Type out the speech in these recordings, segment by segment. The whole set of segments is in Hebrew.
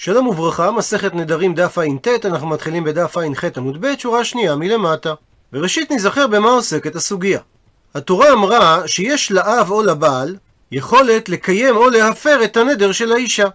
שלום וברכה, מסכת נדרים דף ע"ט, אנחנו מתחילים בדף ע"ח עמוד ב', שורה שנייה מלמטה. וראשית נזכר במה עוסקת הסוגיה. התורה אמרה שיש לאב או לבעל יכולת לקיים או להפר את הנדר של האישה.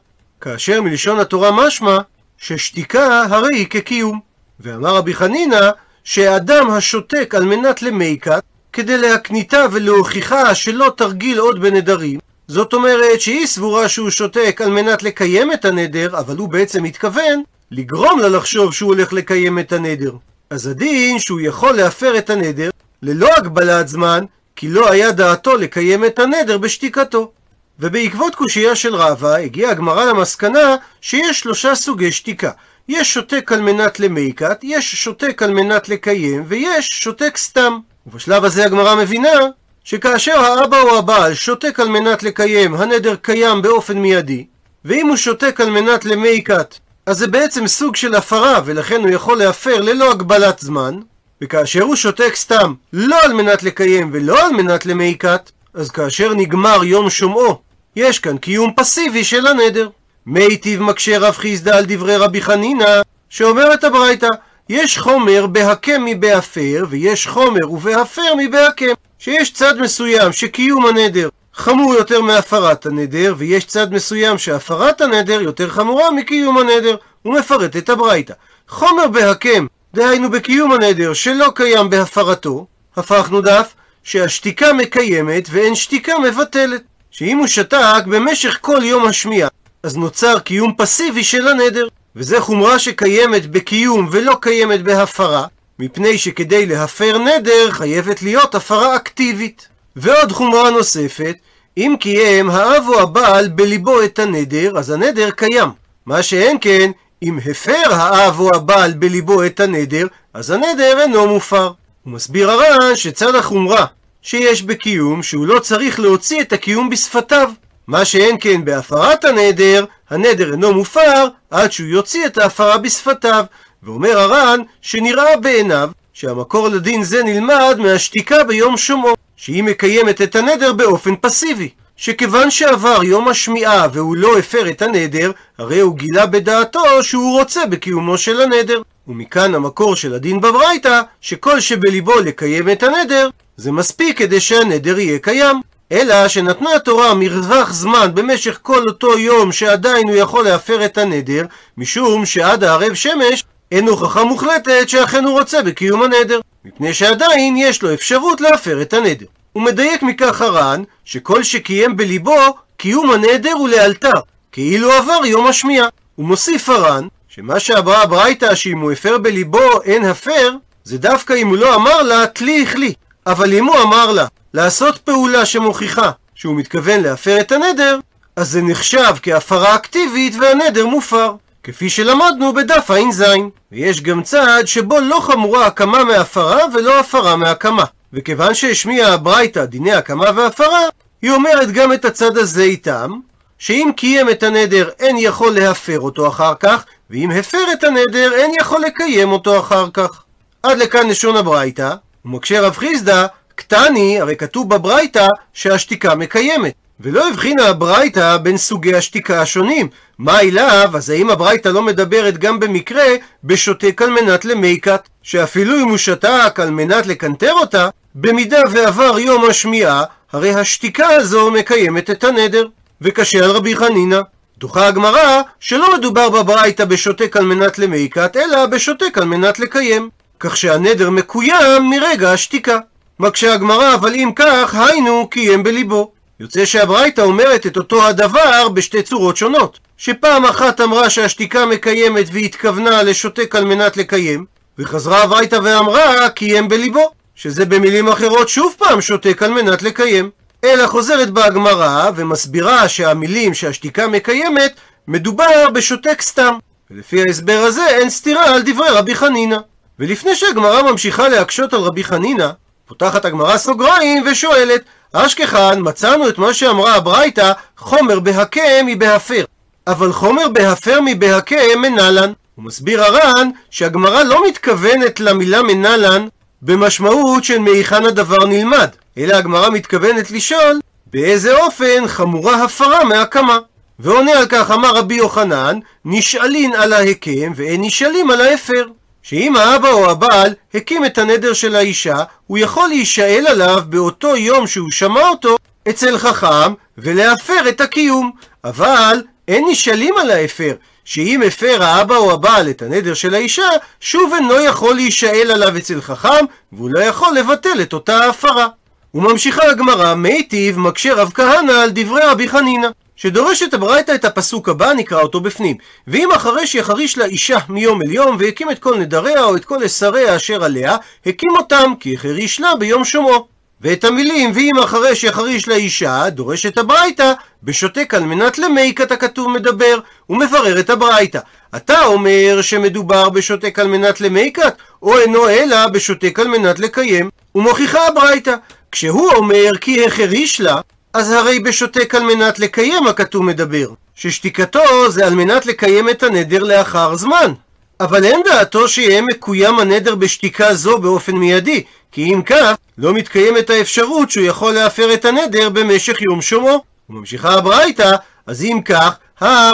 כאשר מלשון התורה משמע ששתיקה הרי היא כקיום. ואמר רבי חנינא שאדם השותק על מנת למיקת כדי להקניתה ולהוכיחה שלא תרגיל עוד בנדרים זאת אומרת שהיא סבורה שהוא שותק על מנת לקיים את הנדר, אבל הוא בעצם מתכוון לגרום לה לחשוב שהוא הולך לקיים את הנדר. אז הדין שהוא יכול להפר את הנדר ללא הגבלת זמן, כי לא היה דעתו לקיים את הנדר בשתיקתו. ובעקבות קושייה של רבא, הגיעה הגמרא למסקנה שיש שלושה סוגי שתיקה. יש שותק על מנת למיקת, יש שותק על מנת לקיים, ויש שותק סתם. ובשלב הזה הגמרא מבינה שכאשר האבא או הבעל שותק על מנת לקיים, הנדר קיים באופן מיידי, ואם הוא שותק על מנת למיקת, אז זה בעצם סוג של הפרה, ולכן הוא יכול להפר ללא הגבלת זמן, וכאשר הוא שותק סתם, לא על מנת לקיים ולא על מנת למיקת, אז כאשר נגמר יום שומעו, יש כאן קיום פסיבי של הנדר. מיטיב מקשה רב חיסדא על דברי רבי חנינא, שאומרת הברייתא, יש חומר בהקם מבהפר, ויש חומר ובהפר מבהקם. שיש צד מסוים שקיום הנדר חמור יותר מהפרת הנדר, ויש צד מסוים שהפרת הנדר יותר חמורה מקיום הנדר. הוא מפרט את הברייתא. חומר בהקם, דהיינו בקיום הנדר שלא קיים בהפרתו, הפכנו דף שהשתיקה מקיימת ואין שתיקה מבטלת. שאם הוא שתק במשך כל יום השמיעה, אז נוצר קיום פסיבי של הנדר. וזה חומרה שקיימת בקיום ולא קיימת בהפרה, מפני שכדי להפר נדר חייבת להיות הפרה אקטיבית. ועוד חומרה נוספת, אם קיים האב או הבעל בליבו את הנדר, אז הנדר קיים. מה שאין כן, אם הפר האב או הבעל בליבו את הנדר, אז הנדר אינו מופר. הוא מסביר הר"ן שצד החומרה שיש בקיום, שהוא לא צריך להוציא את הקיום בשפתיו. מה שאין כן בהפרת הנדר, הנדר אינו מופר עד שהוא יוציא את ההפרה בשפתיו. ואומר הר"ן שנראה בעיניו שהמקור לדין זה נלמד מהשתיקה ביום שומעו, שהיא מקיימת את הנדר באופן פסיבי. שכיוון שעבר יום השמיעה והוא לא הפר את הנדר, הרי הוא גילה בדעתו שהוא רוצה בקיומו של הנדר. ומכאן המקור של הדין בברייתא, שכל שבליבו לקיים את הנדר, זה מספיק כדי שהנדר יהיה קיים. אלא שנתנה התורה מרווח זמן במשך כל אותו יום שעדיין הוא יכול להפר את הנדר, משום שעד הערב שמש אין הוכחה מוחלטת שאכן הוא רוצה בקיום הנדר, מפני שעדיין יש לו אפשרות להפר את הנדר. הוא מדייק מכך הר"ן, שכל שקיים בליבו, קיום הנדר הוא לאלתר, כאילו עבר יום השמיעה. הוא מוסיף הר"ן, שמה שאמרה הברייתא שאם הוא הפר בליבו אין הפר, זה דווקא אם הוא לא אמר לה תלי אכלי. אבל אם הוא אמר לה לעשות פעולה שמוכיחה שהוא מתכוון להפר את הנדר, אז זה נחשב כהפרה אקטיבית והנדר מופר. כפי שלמדנו בדף ע"ז. ויש גם צעד שבו לא חמורה הקמה מהפרה ולא הפרה מהקמה. וכיוון שהשמיעה הברייתא דיני הקמה והפרה, היא אומרת גם את הצד הזה איתם, שאם קיים את הנדר אין יכול להפר אותו אחר כך, ואם הפר את הנדר אין יכול לקיים אותו אחר כך. עד לכאן לשון הברייתא, ומקשה רב חיסדא, קטני, הרי כתוב בברייתא שהשתיקה מקיימת. ולא הבחינה הברייתא בין סוגי השתיקה השונים. מה אליו? אז האם הברייתא לא מדברת גם במקרה בשותק על מנת למיקת? שאפילו אם הוא שתק על מנת לקנטר אותה, במידה ועבר יום השמיעה, הרי השתיקה הזו מקיימת את הנדר. וקשה על רבי חנינא. דוחה הגמרא שלא מדובר בברייתא בשותק על מנת למיקת, אלא בשותק על מנת לקיים. כך שהנדר מקוים מרגע השתיקה. מקשה הגמרא, אבל אם כך, היינו קיים בליבו. יוצא שהברייתא אומרת את אותו הדבר בשתי צורות שונות. שפעם אחת אמרה שהשתיקה מקיימת והתכוונה לשותק על מנת לקיים, וחזרה הברייתא ואמרה קיים בליבו, שזה במילים אחרות שוב פעם שותק על מנת לקיים. אלא חוזרת בה הגמרא ומסבירה שהמילים שהשתיקה מקיימת מדובר בשותק סתם. ולפי ההסבר הזה אין סתירה על דברי רבי חנינא. ולפני שהגמרא ממשיכה להקשות על רבי חנינא, פותחת הגמרא סוגריים ושואלת אשכחן מצאנו את מה שאמרה הברייתא חומר בהקם מבהפר. אבל חומר בהפר מבהקם מנלן. הוא מסביר הר"ן שהגמרא לא מתכוונת למילה מנלן במשמעות של מהיכן הדבר נלמד אלא הגמרא מתכוונת לשאול באיזה אופן חמורה הפרה מהקמה? ועונה על כך אמר רבי יוחנן, נשאלין על ההקם ואין נשאלים על ההפר. שאם האבא או הבעל הקים את הנדר של האישה, הוא יכול להישאל עליו באותו יום שהוא שמע אותו אצל חכם ולהפר את הקיום. אבל אין נשאלים על ההפר, שאם הפר האבא או הבעל את הנדר של האישה, שוב אינו יכול להישאל עליו אצל חכם, והוא לא יכול לבטל את אותה ההפרה. וממשיכה הגמרא, מיטיב מקשה רב כהנא על דברי רבי חנינא. שדורשת הברייתא את הפסוק הבא, נקרא אותו בפנים. ואם החרש יחריש לה אישה מיום אל יום, והקים את כל נדריה או את כל עשריה אשר עליה, הקים אותם, כי החריש לה ביום שומעו. ואת המילים ואם החרש יחריש לאישה, דורשת הברייתא, בשותק על מנת למיקת הכתוב מדבר, ומברר את הברייתא. אתה אומר שמדובר בשותק על מנת למיקת, או אינו אלא בשותק על מנת לקיים. ומוכיחה הברייתא, כשהוא אומר כי החריש לה, אז הרי בשותק על מנת לקיים הכתוב מדבר, ששתיקתו זה על מנת לקיים את הנדר לאחר זמן. אבל אין דעתו שיהיה מקוים הנדר בשתיקה זו באופן מיידי, כי אם כך, לא מתקיימת האפשרות שהוא יכול להפר את הנדר במשך יום שומו. וממשיכה הברייתא, אז אם כך,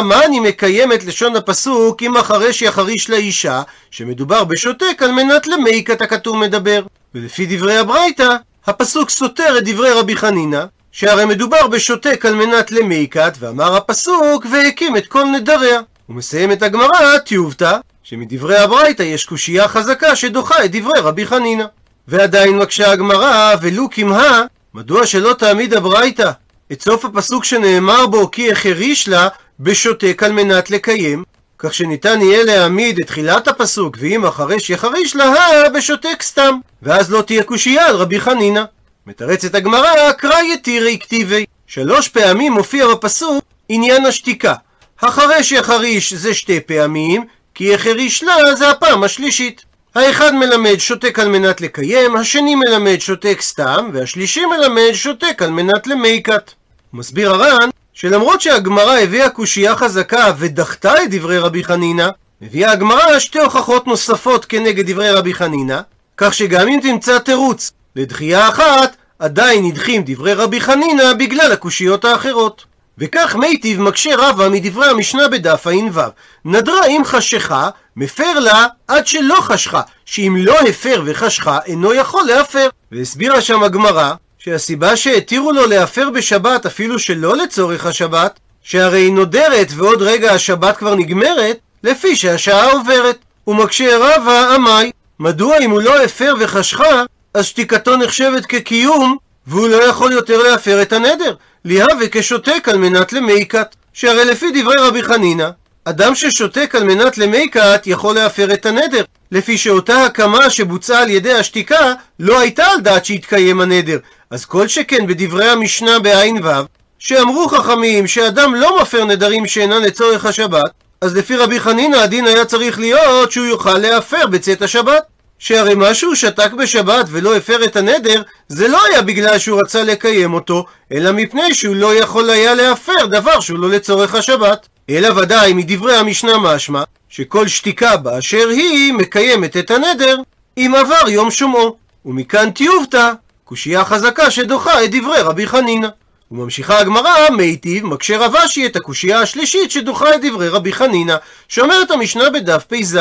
מה אני מקיים את לשון הפסוק אם החרש יחריש לאישה, שמדובר בשותק על מנת למיקת הכתוב מדבר. ולפי דברי הברייתא, הפסוק סותר את דברי רבי חנינא, שהרי מדובר בשותק על מנת למיקת, ואמר הפסוק, והקים את כל נדריה. ומסיים את הגמרא, טיובתא, שמדברי הברייתא יש קושייה חזקה שדוחה את דברי רבי חנינא. ועדיין מקשה הגמרא, ולו כמהה, מדוע שלא תעמיד הברייתא את סוף הפסוק שנאמר בו כי החריש לה בשותק על מנת לקיים, כך שניתן יהיה להעמיד את תחילת הפסוק ואם החרש יחריש לה בשותק סתם, ואז לא תהיה קושייה על רבי חנינא. מתרצת הגמרא, קרא יתירי כתיבי. שלוש פעמים מופיע בפסוק עניין השתיקה. החרש יחריש זה שתי פעמים, כי החריש לה זה הפעם השלישית. האחד מלמד שותק על מנת לקיים, השני מלמד שותק סתם, והשלישי מלמד שותק על מנת למיקת. מסביר הר"ן שלמרות שהגמרא הביאה קושייה חזקה ודחתה את דברי רבי חנינא, מביאה הגמרא שתי הוכחות נוספות כנגד דברי רבי חנינא, כך שגם אם תמצא תירוץ לדחייה אחת, עדיין נדחים דברי רבי חנינא בגלל הקושיות האחרות. וכך מיטיב מקשה רבא מדברי המשנה בדף ע"ו נדרה אם חשכה, מפר לה עד שלא חשכה, שאם לא הפר וחשכה, אינו יכול להפר. והסבירה שם הגמרא, שהסיבה שהתירו לו להפר בשבת אפילו שלא לצורך השבת, שהרי היא נודרת ועוד רגע השבת כבר נגמרת, לפי שהשעה עוברת. ומקשה רבא עמי, מדוע אם הוא לא הפר וחשכה, אז שתיקתו נחשבת כקיום, והוא לא יכול יותר להפר את הנדר. ליהווה כשותק על מנת למיקת. שהרי לפי דברי רבי חנינא, אדם ששותק על מנת למיקת יכול להפר את הנדר, לפי שאותה הקמה שבוצעה על ידי השתיקה לא הייתה על דעת שהתקיים הנדר. אז כל שכן בדברי המשנה בע"ו, שאמרו חכמים שאדם לא מפר נדרים שאינן לצורך השבת, אז לפי רבי חנינא הדין היה צריך להיות שהוא יוכל להפר בצאת השבת. שהרי מה שהוא שתק בשבת ולא הפר את הנדר, זה לא היה בגלל שהוא רצה לקיים אותו, אלא מפני שהוא לא יכול היה להפר דבר שהוא לא לצורך השבת. אלא ודאי מדברי המשנה משמע, שכל שתיקה באשר היא מקיימת את הנדר, אם עבר יום שומעו. ומכאן תיובתא, קושייה חזקה שדוחה את דברי רבי חנינא. וממשיכה הגמרא, מיטיב, מקשה רב אשי את הקושייה השלישית שדוחה את דברי רבי חנינא, שאומרת המשנה בדף פ"ז,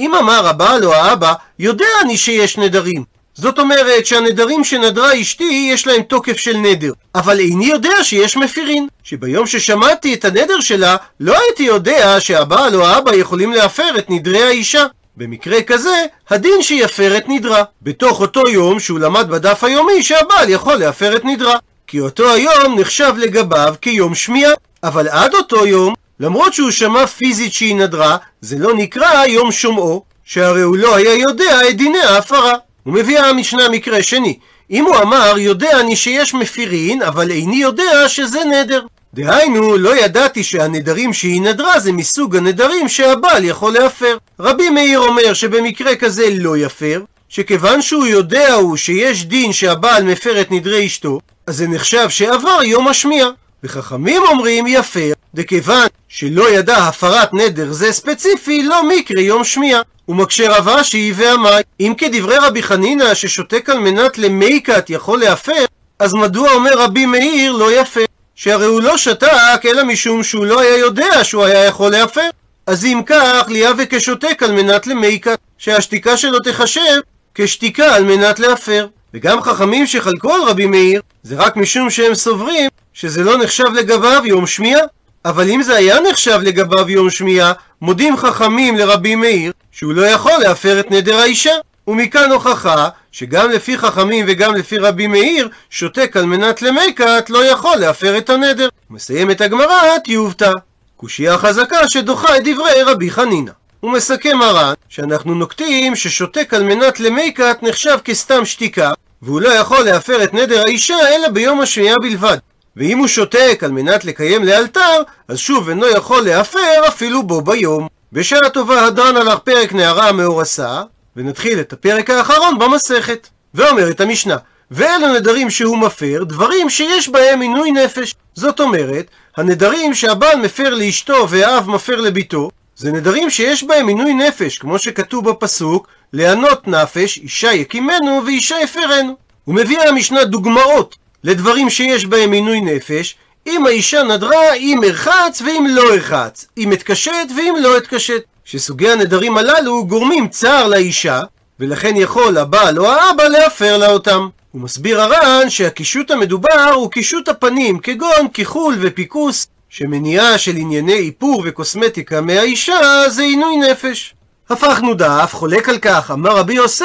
אם אמר הבעל או האבא, יודע אני שיש נדרים. זאת אומרת שהנדרים שנדרה אשתי יש להם תוקף של נדר, אבל איני יודע שיש מפירין, שביום ששמעתי את הנדר שלה, לא הייתי יודע שהבעל או האבא יכולים להפר את נדרי האישה. במקרה כזה, הדין שיפר את נדרה, בתוך אותו יום שהוא למד בדף היומי שהבעל יכול להפר את נדרה. כי אותו היום נחשב לגביו כיום שמיעה, אבל עד אותו יום, למרות שהוא שמע פיזית שהיא נדרה, זה לא נקרא יום שומעו, שהרי הוא לא היה יודע את דיני ההפרה. הוא מביא המשנה מקרה שני, אם הוא אמר, יודע אני שיש מפירין, אבל איני יודע שזה נדר. דהיינו, לא ידעתי שהנדרים שהיא נדרה זה מסוג הנדרים שהבעל יכול להפר. רבי מאיר אומר שבמקרה כזה לא יפר, שכיוון שהוא יודע הוא שיש דין שהבעל מפר את נדרי אשתו, אז זה נחשב שעבר יום השמיע. וחכמים אומרים יפר, דכיוון שלא ידע הפרת נדר זה ספציפי, לא מקרה יום שמיע. ומקשה רב אשי ועמי, אם כדברי רבי חנינא ששותק על מנת למיקת יכול להפר, אז מדוע אומר רבי מאיר לא יפה? שהרי הוא לא שתק אלא משום שהוא לא היה יודע שהוא היה יכול להפר. אז אם כך, ליהווה כשותק על מנת למיקה, שהשתיקה שלו תחשב כשתיקה על מנת להפר. וגם חכמים שחלקו על רבי מאיר, זה רק משום שהם סוברים שזה לא נחשב לגביו יום שמיעה. אבל אם זה היה נחשב לגביו יום שמיעה, מודים חכמים לרבי מאיר שהוא לא יכול להפר את נדר האישה. ומכאן הוכחה שגם לפי חכמים וגם לפי רבי מאיר, שותק על מנת למקת לא יכול להפר את הנדר. מסיים את הגמרא, תיובתא. קושייה חזקה שדוחה את דברי רבי חנינא. הוא מסכם הר"ן שאנחנו נוקטים ששותק על מנת למקת נחשב כסתם שתיקה והוא לא יכול להפר את נדר האישה אלא ביום השמיעה בלבד. ואם הוא שותק על מנת לקיים לאלתר, אז שוב אינו יכול להפר אפילו בו ביום. בשעה טובה הדרן הלך פרק נערה מאורסה, ונתחיל את הפרק האחרון במסכת. ואומרת המשנה, ואלו נדרים שהוא מפר, דברים שיש בהם עינוי נפש. זאת אומרת, הנדרים שהבעל מפר לאשתו והאב מפר לביתו, זה נדרים שיש בהם עינוי נפש, כמו שכתוב בפסוק, לענות נפש, אישה יקימנו ואישה יפרנו. הוא מביא המשנה דוגמאות לדברים שיש בהם עינוי נפש, אם האישה נדרה, אם ארחץ ואם לא ארחץ, אם אתקשט ואם לא אתקשט. שסוגי הנדרים הללו גורמים צער לאישה, ולכן יכול הבעל או האבא להפר לה אותם. הוא מסביר הר"ן שהקישוט המדובר הוא קישוט הפנים, כגון כיחול ופיקוס, שמניעה של ענייני איפור וקוסמטיקה מהאישה זה עינוי נפש. הפכנו דף, חולק על כך, אמר רבי יוסי,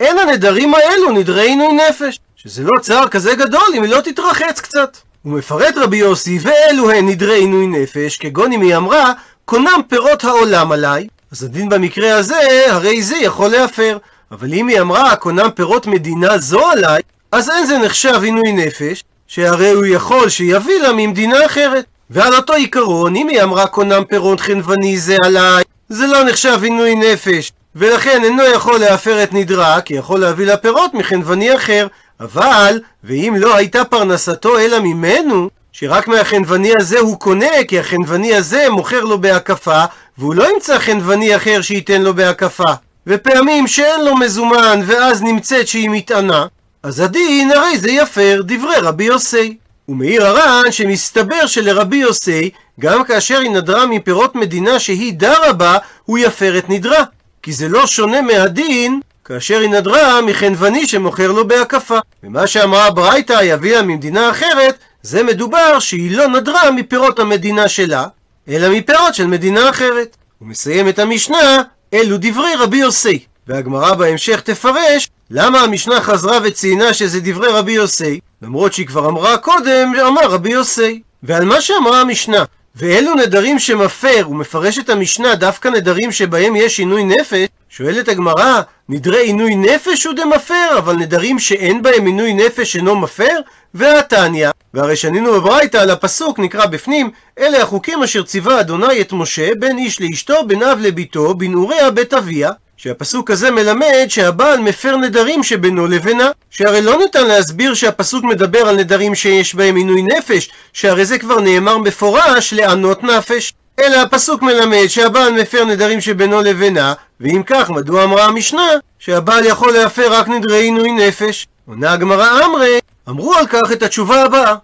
אין הנדרים האלו נדרי עינוי נפש. שזה לא צער כזה גדול אם היא לא תתרחץ קצת. הוא מפרט רבי יוסי, ואלו הן נדרי עינוי נפש, כגון אם היא אמרה, קונם פירות העולם עליי, אז הדין במקרה הזה, הרי זה יכול להפר. אבל אם היא אמרה, קונם פירות מדינה זו עליי, אז אין זה נחשב עינוי נפש, שהרי הוא יכול שיביא לה ממדינה אחרת. ועל אותו עיקרון, אם היא אמרה קונם פירות חנווני זה עליי, זה לא נחשב עינוי נפש, ולכן אינו יכול להפר את נדרה, כי יכול להביא לה פירות מחנווני אחר. אבל, ואם לא הייתה פרנסתו אלא ממנו, שרק מהחנווני הזה הוא קונה, כי החנווני הזה מוכר לו בהקפה, והוא לא ימצא חנווני אחר שייתן לו בהקפה. ופעמים שאין לו מזומן, ואז נמצאת שהיא מתענה, אז הדין הרי זה יפר דברי רבי יוסי. ומעיר הר"ן שמסתבר שלרבי יוסי, גם כאשר היא נדרה מפירות מדינה שהיא דרה בה, הוא יפר את נדרה. כי זה לא שונה מהדין כאשר היא נדרה מחנווני שמוכר לו בהקפה. ומה שאמרה הברייתא יביאה ממדינה אחרת, זה מדובר שהיא לא נדרה מפירות המדינה שלה, אלא מפירות של מדינה אחרת. הוא מסיים את המשנה, אלו דברי רבי יוסי. והגמרא בהמשך תפרש למה המשנה חזרה וציינה שזה דברי רבי יוסי, למרות שהיא כבר אמרה קודם, אמר רבי יוסי. ועל מה שאמרה המשנה, ואלו נדרים שמפר, הוא מפרש את המשנה דווקא נדרים שבהם יש עינוי נפש, שואלת הגמרא, נדרי עינוי נפש הוא דמפר, אבל נדרים שאין בהם עינוי נפש אינו מפר? והתניא, והרי שנינו בברייתא על הפסוק נקרא בפנים, אלה החוקים אשר ציווה אדוני את משה, בין איש לאשתו, בין אב לביתו, בנעוריה בית אביה. שהפסוק הזה מלמד שהבעל מפר נדרים שבינו לבינה, שהרי לא ניתן להסביר שהפסוק מדבר על נדרים שיש בהם עינוי נפש, שהרי זה כבר נאמר מפורש לענות נפש. אלא הפסוק מלמד שהבעל מפר נדרים שבינו לבינה, ואם כך, מדוע אמרה המשנה שהבעל יכול להפר רק נדרי עינוי נפש? עונה הגמרא אמרי, אמרו על כך את התשובה הבאה: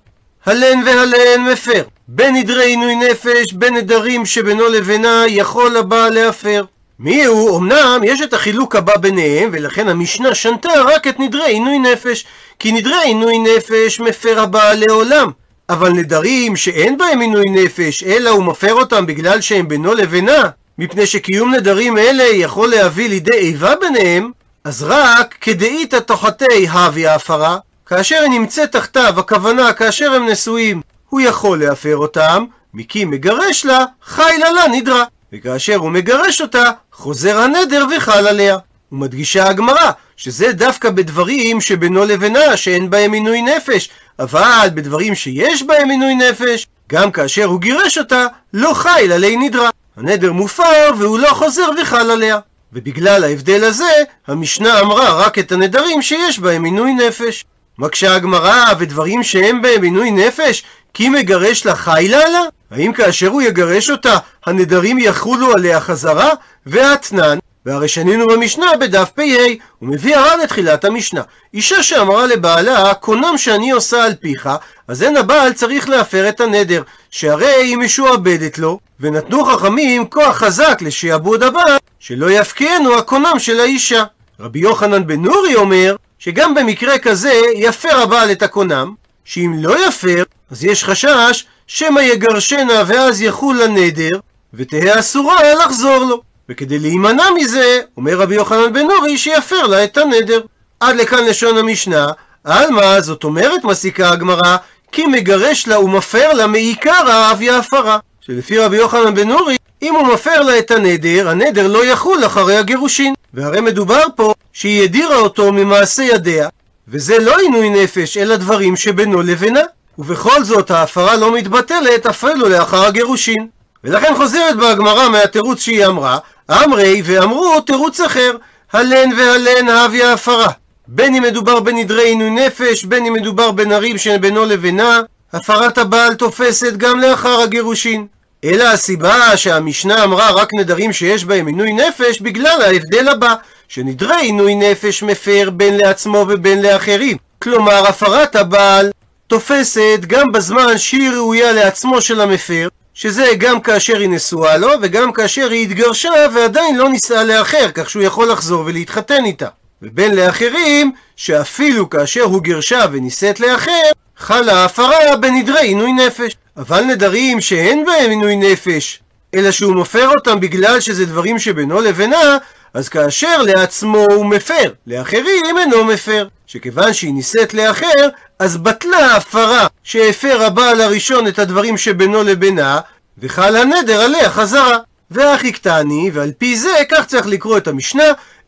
הלן והלן מפר, בין נדרי עינוי נפש, בין נדרים שבינו לבינה, יכול הבעל להפר. מי הוא? אמנם יש את החילוק הבא ביניהם, ולכן המשנה שנתה רק את נדרי עינוי נפש, כי נדרי עינוי נפש מפר הבעל לעולם. אבל נדרים שאין בהם עינוי נפש, אלא הוא מפר אותם בגלל שהם בינו לבינה, מפני שקיום נדרים אלה יכול להביא לידי איבה ביניהם, אז רק כדאית תחתי הווי ההפרה, כאשר היא נמצאת תחתיו, הכוונה כאשר הם נשואים, הוא יכול להפר אותם, מי מגרש לה, חי לה לה נדרה. וכאשר הוא מגרש אותה, חוזר הנדר וחל עליה. ומדגישה הגמרא, שזה דווקא בדברים שבינו לבינה, שאין בהם עינוי נפש, אבל בדברים שיש בהם עינוי נפש, גם כאשר הוא גירש אותה, לא חיל עלי נדרה. הנדר מופר והוא לא חוזר וחל עליה. ובגלל ההבדל הזה, המשנה אמרה רק את הנדרים שיש בהם עינוי נפש. מקשה הגמרא, ודברים שאין בהם עינוי נפש, כי מגרש לה חיילה לה? האם כאשר הוא יגרש אותה, הנדרים יחולו עליה חזרה? ואתנן, והרי שנינו במשנה בדף פ"ה, הוא מביא הר"ן לתחילת המשנה. אישה שאמרה לבעלה, קונם שאני עושה על פיך, אז אין הבעל צריך להפר את הנדר, שהרי היא משועבדת לו, ונתנו חכמים כוח חזק לשעבוד הבעל, שלא יפקיענו הקונם של האישה. רבי יוחנן בן נורי אומר, שגם במקרה כזה יפר הבעל את הקונם, שאם לא יפר, אז יש חשש שמא יגרשנה ואז יחול הנדר, ותהא אסורה לחזור לו. וכדי להימנע מזה, אומר רבי יוחנן בן נורי שיפר לה את הנדר. עד לכאן לשון המשנה, עלמא זאת אומרת מסיקה הגמרא, כי מגרש לה ומפר לה מעיקר אביה הפרה. שלפי רבי יוחנן בן נורי, אם הוא מפר לה את הנדר, הנדר לא יחול אחרי הגירושין. והרי מדובר פה שהיא הדירה אותו ממעשה ידיה, וזה לא עינוי נפש, אלא דברים שבינו לבינה. ובכל זאת ההפרה לא מתבטלת אפילו לאחר הגירושין. ולכן חוזרת בה הגמרא מהתירוץ שהיא אמרה, אמרי ואמרו תירוץ אחר, הלן והלן הביא הפרה. בין אם מדובר בנדרי עינוי נפש, בין אם מדובר בנריב שבינו לבינה, הפרת הבעל תופסת גם לאחר הגירושין. אלא הסיבה שהמשנה אמרה רק נדרים שיש בהם עינוי נפש, בגלל ההבדל הבא, שנדרי עינוי נפש מפר בין לעצמו ובין לאחרים. כלומר, הפרת הבעל תופסת גם בזמן שהיא ראויה לעצמו של המפר, שזה גם כאשר היא נשואה לו, וגם כאשר היא התגרשה ועדיין לא נישאה לאחר, כך שהוא יכול לחזור ולהתחתן איתה. ובין לאחרים, שאפילו כאשר הוא גרשה ונישאת לאחר, חלה הפרה בנדרי עינוי נפש. אבל נדרים שאין בהם עינוי נפש, אלא שהוא מפר אותם בגלל שזה דברים שבינו לבינה, אז כאשר לעצמו הוא מפר, לאחרים אינו מפר. שכיוון שהיא נישאת לאחר, אז בטלה ההפרה שהפר הבעל הראשון את הדברים שבינו לבינה, וחל הנדר עליה חזרה. והכי קטני, ועל פי זה כך צריך לקרוא את המשנה,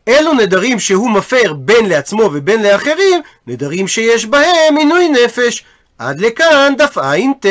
אלו נדרים שהוא מפר בין לעצמו ובין לאחרים, נדרים שיש בהם עינוי נפש. עד לכאן דף ע"ט.